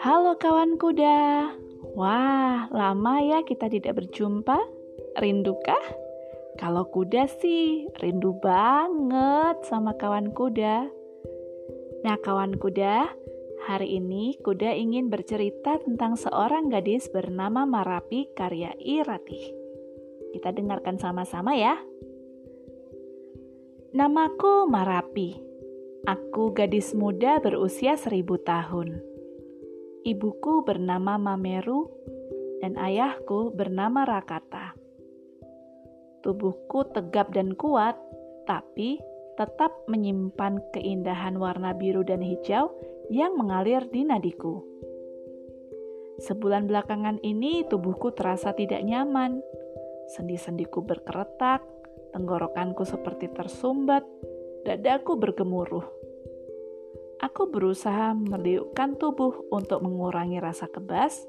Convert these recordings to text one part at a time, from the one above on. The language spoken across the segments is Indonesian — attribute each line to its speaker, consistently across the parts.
Speaker 1: Halo kawan kuda. Wah, lama ya kita tidak berjumpa. Rindukah? Kalau kuda sih, rindu banget sama kawan kuda. Nah, kawan kuda, hari ini kuda ingin bercerita tentang seorang gadis bernama Marapi karya Irati. Kita dengarkan sama-sama ya. Namaku Marapi. Aku gadis muda berusia seribu tahun. Ibuku bernama Mameru dan ayahku bernama Rakata. Tubuhku tegap dan kuat, tapi tetap menyimpan keindahan warna biru dan hijau yang mengalir di nadiku. Sebulan belakangan ini tubuhku terasa tidak nyaman. Sendi-sendiku berkeretak, tenggorokanku seperti tersumbat, dadaku bergemuruh aku berusaha meliukkan tubuh untuk mengurangi rasa kebas,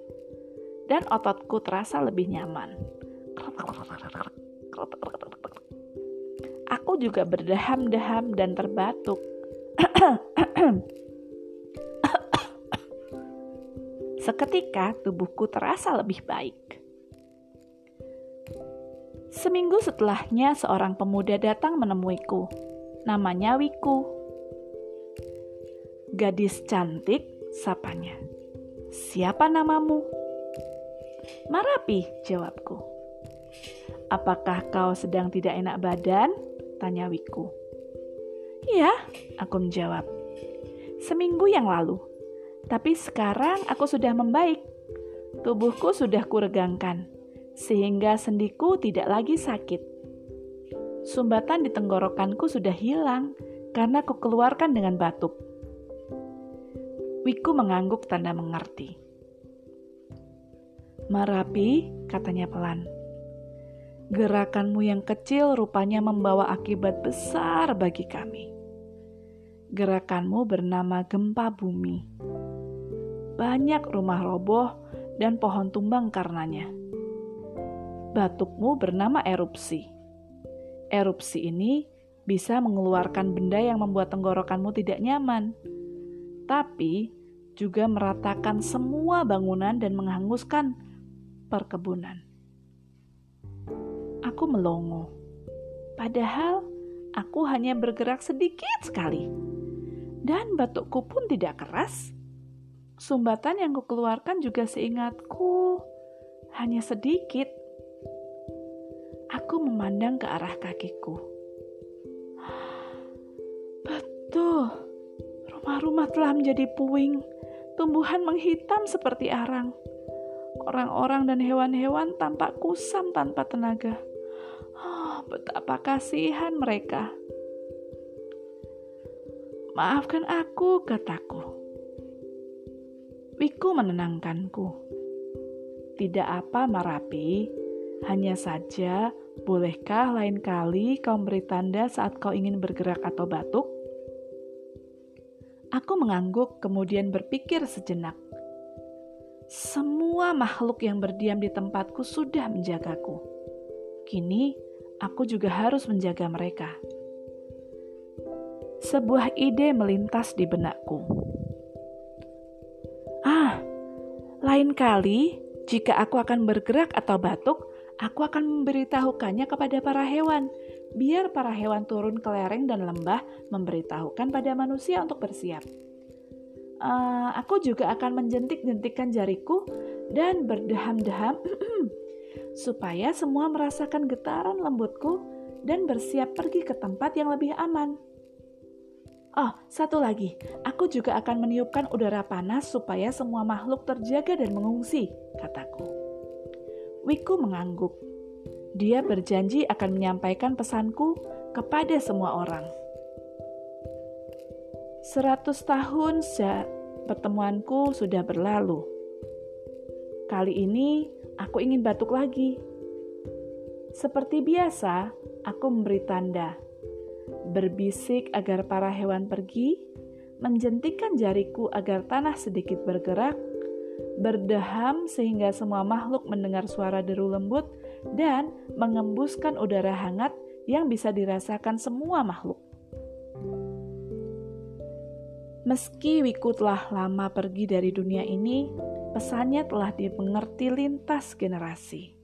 Speaker 1: dan ototku terasa lebih nyaman. Aku juga berdaham-daham dan terbatuk. Seketika tubuhku terasa lebih baik. Seminggu setelahnya, seorang pemuda datang menemuiku. Namanya Wiku. Gadis cantik, sapanya. Siapa namamu? Marapi, jawabku. Apakah kau sedang tidak enak badan? Tanya Wiku. Iya, aku menjawab. Seminggu yang lalu. Tapi sekarang aku sudah membaik. Tubuhku sudah kuregangkan, sehingga sendiku tidak lagi sakit. Sumbatan di tenggorokanku sudah hilang karena kukeluarkan dengan batuk. Wiku mengangguk tanda mengerti. Marapi, katanya pelan. Gerakanmu yang kecil rupanya membawa akibat besar bagi kami. Gerakanmu bernama gempa bumi. Banyak rumah roboh dan pohon tumbang karenanya. Batukmu bernama erupsi. Erupsi ini bisa mengeluarkan benda yang membuat tenggorokanmu tidak nyaman tapi juga meratakan semua bangunan dan menghanguskan perkebunan. Aku melongo, padahal aku hanya bergerak sedikit sekali, dan batukku pun tidak keras. Sumbatan yang kukeluarkan juga seingatku hanya sedikit. Aku memandang ke arah kakiku. Betul Rumah-rumah telah menjadi puing, tumbuhan menghitam seperti arang. Orang-orang dan hewan-hewan tampak kusam tanpa tenaga. Oh, betapa kasihan mereka. Maafkan aku, kataku. Wiku menenangkanku. Tidak apa, Marapi. Hanya saja, bolehkah lain kali kau beri tanda saat kau ingin bergerak atau batuk? Aku mengangguk, kemudian berpikir sejenak. Semua makhluk yang berdiam di tempatku sudah menjagaku. Kini aku juga harus menjaga mereka. Sebuah ide melintas di benakku. Ah, lain kali jika aku akan bergerak atau batuk, aku akan memberitahukannya kepada para hewan biar para hewan turun ke lereng dan lembah memberitahukan pada manusia untuk bersiap. Uh, aku juga akan menjentik-jentikkan jariku dan berdeham-deham supaya semua merasakan getaran lembutku dan bersiap pergi ke tempat yang lebih aman. Oh, satu lagi, aku juga akan meniupkan udara panas supaya semua makhluk terjaga dan mengungsi, kataku. Wiku mengangguk. Dia berjanji akan menyampaikan pesanku kepada semua orang. Seratus tahun sejak pertemuanku sudah berlalu. Kali ini aku ingin batuk lagi. Seperti biasa, aku memberi tanda, berbisik agar para hewan pergi, menjentikan jariku agar tanah sedikit bergerak, berdeham sehingga semua makhluk mendengar suara deru lembut dan mengembuskan udara hangat yang bisa dirasakan semua makhluk. Meski Wiku telah lama pergi dari dunia ini, pesannya telah dimengerti lintas generasi.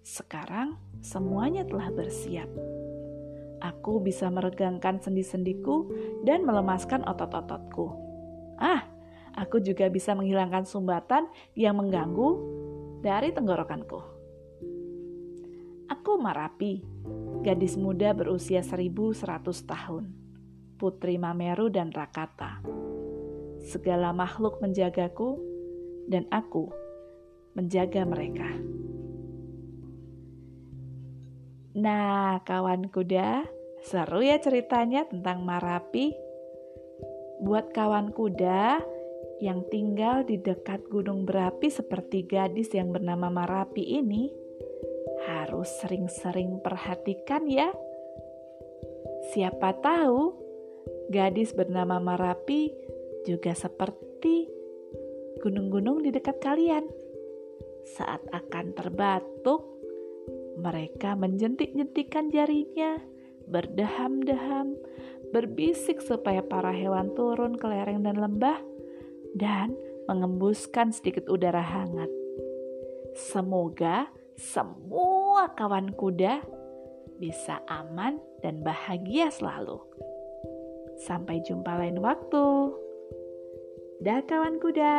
Speaker 1: Sekarang semuanya telah bersiap. Aku bisa meregangkan sendi-sendiku dan melemaskan otot-ototku. Ah, aku juga bisa menghilangkan sumbatan yang mengganggu dari tenggorokanku. Aku Marapi, gadis muda berusia 1100 tahun putri Mameru dan Rakata. Segala makhluk menjagaku, dan aku menjaga mereka. Nah, kawan kuda, seru ya ceritanya tentang Marapi. Buat kawan kuda yang tinggal di dekat gunung berapi seperti gadis yang bernama Marapi ini, harus sering-sering perhatikan ya. Siapa tahu Gadis bernama Marapi juga seperti gunung-gunung di dekat kalian. Saat akan terbatuk, mereka menjentik-jentikan jarinya, berdaham-daham, berbisik supaya para hewan turun ke lereng dan lembah, dan mengembuskan sedikit udara hangat. Semoga semua kawan kuda bisa aman dan bahagia selalu. Sampai jumpa lain waktu. Dah kawan kuda.